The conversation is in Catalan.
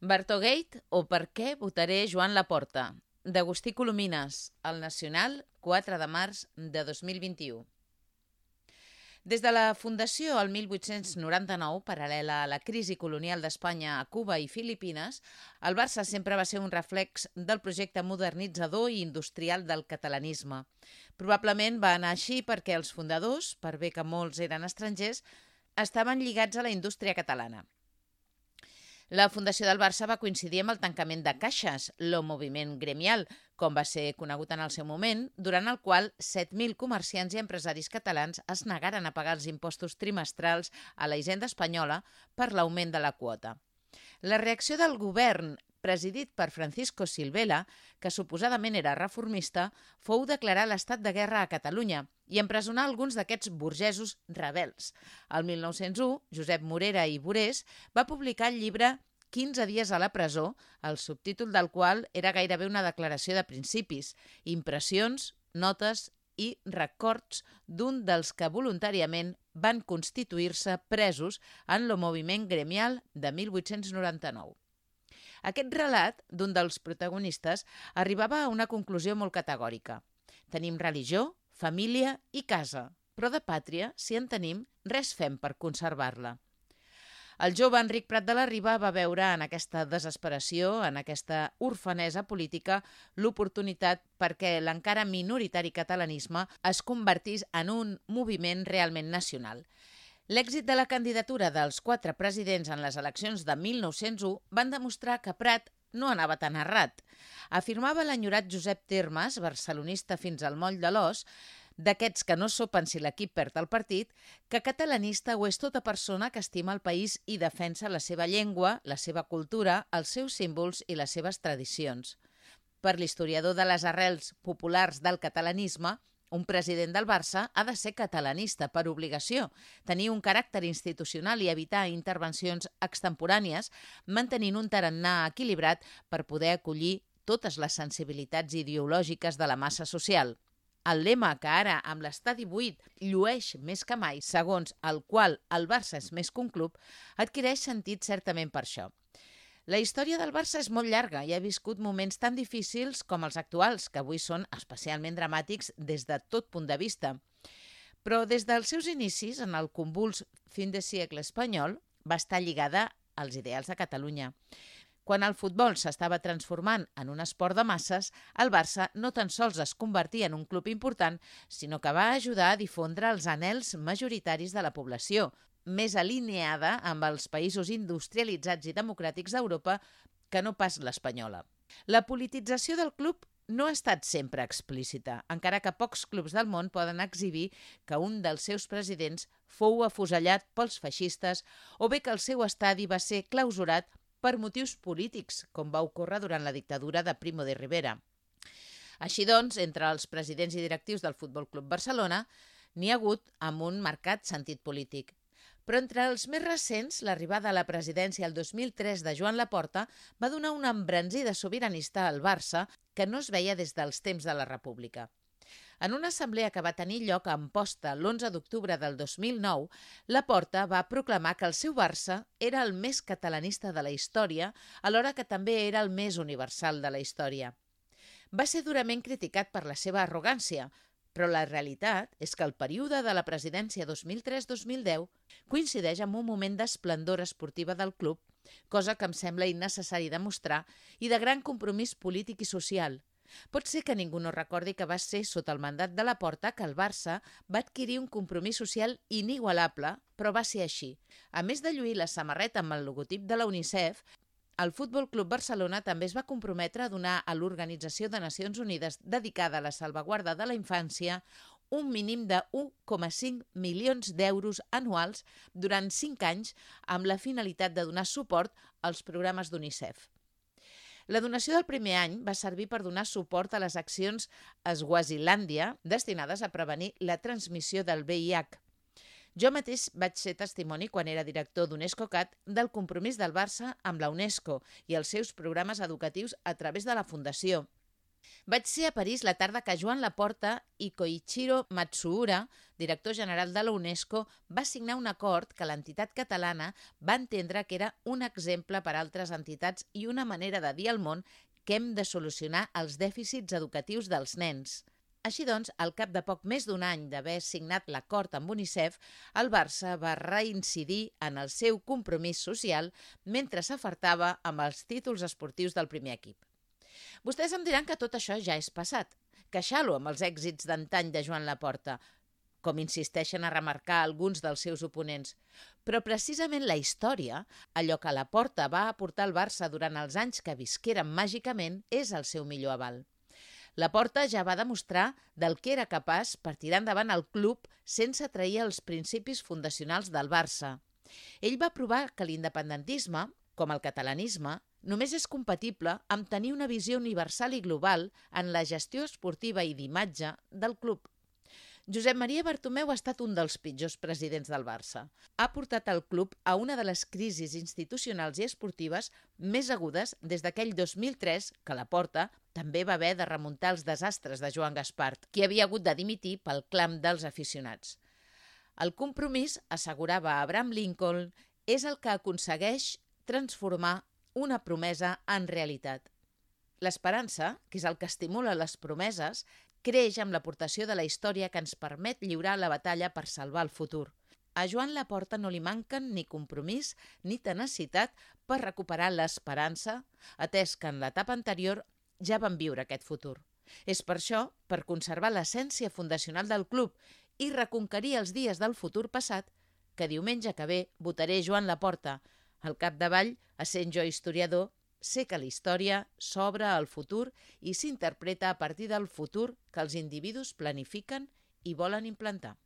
Bartogate o per què votaré Joan Laporta, d'Agustí Colomines, al Nacional, 4 de març de 2021. Des de la fundació al 1899, paral·lela a la crisi colonial d'Espanya a Cuba i Filipines, el Barça sempre va ser un reflex del projecte modernitzador i industrial del catalanisme. Probablement va anar així perquè els fundadors, per bé que molts eren estrangers, estaven lligats a la indústria catalana. La fundació del Barça va coincidir amb el tancament de caixes, el moviment gremial, com va ser conegut en el seu moment, durant el qual 7.000 comerciants i empresaris catalans es negaren a pagar els impostos trimestrals a la hisenda espanyola per l'augment de la quota. La reacció del govern presidit per Francisco Silvela, que suposadament era reformista, fou declarar l'estat de guerra a Catalunya i empresonar alguns d'aquests burgesos rebels. El 1901, Josep Morera i Borés va publicar el llibre 15 dies a la presó, el subtítol del qual era gairebé una declaració de principis, impressions, notes i records d'un dels que voluntàriament van constituir-se presos en el moviment gremial de 1899. Aquest relat d'un dels protagonistes arribava a una conclusió molt categòrica. Tenim religió, família i casa, però de pàtria, si en tenim, res fem per conservar-la. El jove Enric Prat de la Riba va veure en aquesta desesperació, en aquesta orfanesa política, l'oportunitat perquè l'encara minoritari catalanisme es convertís en un moviment realment nacional. L'èxit de la candidatura dels quatre presidents en les eleccions de 1901 van demostrar que Prat no anava tan errat. Afirmava l'enyorat Josep Termes, barcelonista fins al moll de l'os, d'aquests que no sopen si l'equip perd el partit, que catalanista ho és tota persona que estima el país i defensa la seva llengua, la seva cultura, els seus símbols i les seves tradicions. Per l'historiador de les arrels populars del catalanisme, un president del Barça ha de ser catalanista per obligació, tenir un caràcter institucional i evitar intervencions extemporànies, mantenint un tarannà equilibrat per poder acollir totes les sensibilitats ideològiques de la massa social. El lema que ara, amb l'estadi buit, llueix més que mai, segons el qual el Barça és més que un club, adquireix sentit certament per això. La història del Barça és molt llarga i ha viscut moments tan difícils com els actuals, que avui són especialment dramàtics des de tot punt de vista. Però des dels seus inicis, en el convuls fin de segle espanyol, va estar lligada als ideals de Catalunya. Quan el futbol s'estava transformant en un esport de masses, el Barça no tan sols es convertia en un club important, sinó que va ajudar a difondre els anels majoritaris de la població, més alineada amb els països industrialitzats i democràtics d'Europa que no pas l'espanyola. La politització del club no ha estat sempre explícita, encara que pocs clubs del món poden exhibir que un dels seus presidents fou afusellat pels feixistes o bé que el seu estadi va ser clausurat per motius polítics, com va ocórrer durant la dictadura de Primo de Rivera. Així doncs, entre els presidents i directius del Futbol Club Barcelona n'hi ha hagut amb un marcat sentit polític. Però entre els més recents, l'arribada a la presidència el 2003 de Joan Laporta va donar una embranzida sobiranista al Barça que no es veia des dels temps de la República. En una assemblea que va tenir lloc a Amposta l'11 d'octubre del 2009, Laporta va proclamar que el seu Barça era el més catalanista de la història, alhora que també era el més universal de la història. Va ser durament criticat per la seva arrogància, però la realitat és que el període de la presidència 2003-2010 coincideix amb un moment d'esplendor esportiva del club, cosa que em sembla innecessari demostrar, i de gran compromís polític i social. Pot ser que ningú no recordi que va ser sota el mandat de la Porta que el Barça va adquirir un compromís social inigualable, però va ser així. A més de lluir la samarreta amb el logotip de la UNICEF, el Futbol Club Barcelona també es va comprometre a donar a l'Organització de Nacions Unides dedicada a la salvaguarda de la infància un mínim de 1,5 milions d'euros anuals durant 5 anys amb la finalitat de donar suport als programes d'UNICEF. La donació del primer any va servir per donar suport a les accions a Swazilàndia destinades a prevenir la transmissió del VIH, jo mateix vaig ser testimoni, quan era director d'UNESCO-CAT, del compromís del Barça amb la UNESCO i els seus programes educatius a través de la Fundació. Vaig ser a París la tarda que Joan Laporta i Koichiro Matsuura, director general de la UNESCO, va signar un acord que l'entitat catalana va entendre que era un exemple per a altres entitats i una manera de dir al món que hem de solucionar els dèficits educatius dels nens. Així doncs, al cap de poc més d'un any d'haver signat l'acord amb UNICEF, el Barça va reincidir en el seu compromís social mentre s'afartava amb els títols esportius del primer equip. Vostès em diran que tot això ja és passat, que xalo amb els èxits d'antany de Joan Laporta, com insisteixen a remarcar alguns dels seus oponents. Però precisament la història, allò que la Porta va aportar al Barça durant els anys que visqueren màgicament, és el seu millor aval. La Porta ja va demostrar del que era capaç per tirar endavant el club sense trair els principis fundacionals del Barça. Ell va provar que l'independentisme, com el catalanisme, només és compatible amb tenir una visió universal i global en la gestió esportiva i d'imatge del club. Josep Maria Bartomeu ha estat un dels pitjors presidents del Barça. Ha portat el club a una de les crisis institucionals i esportives més agudes des d'aquell 2003 que la porta també va haver de remuntar els desastres de Joan Gaspart, qui havia hagut de dimitir pel clam dels aficionats. El compromís, assegurava Abraham Lincoln, és el que aconsegueix transformar una promesa en realitat. L'esperança, que és el que estimula les promeses, creix amb l'aportació de la història que ens permet lliurar la batalla per salvar el futur. A Joan Laporta no li manquen ni compromís ni tenacitat per recuperar l'esperança, atès que en l'etapa anterior ja van viure aquest futur. És per això, per conservar l'essència fundacional del club i reconquerir els dies del futur passat, que diumenge que ve votaré Joan Laporta, al capdavall, essent jo historiador, sé que la història s'obre al futur i s'interpreta a partir del futur que els individus planifiquen i volen implantar.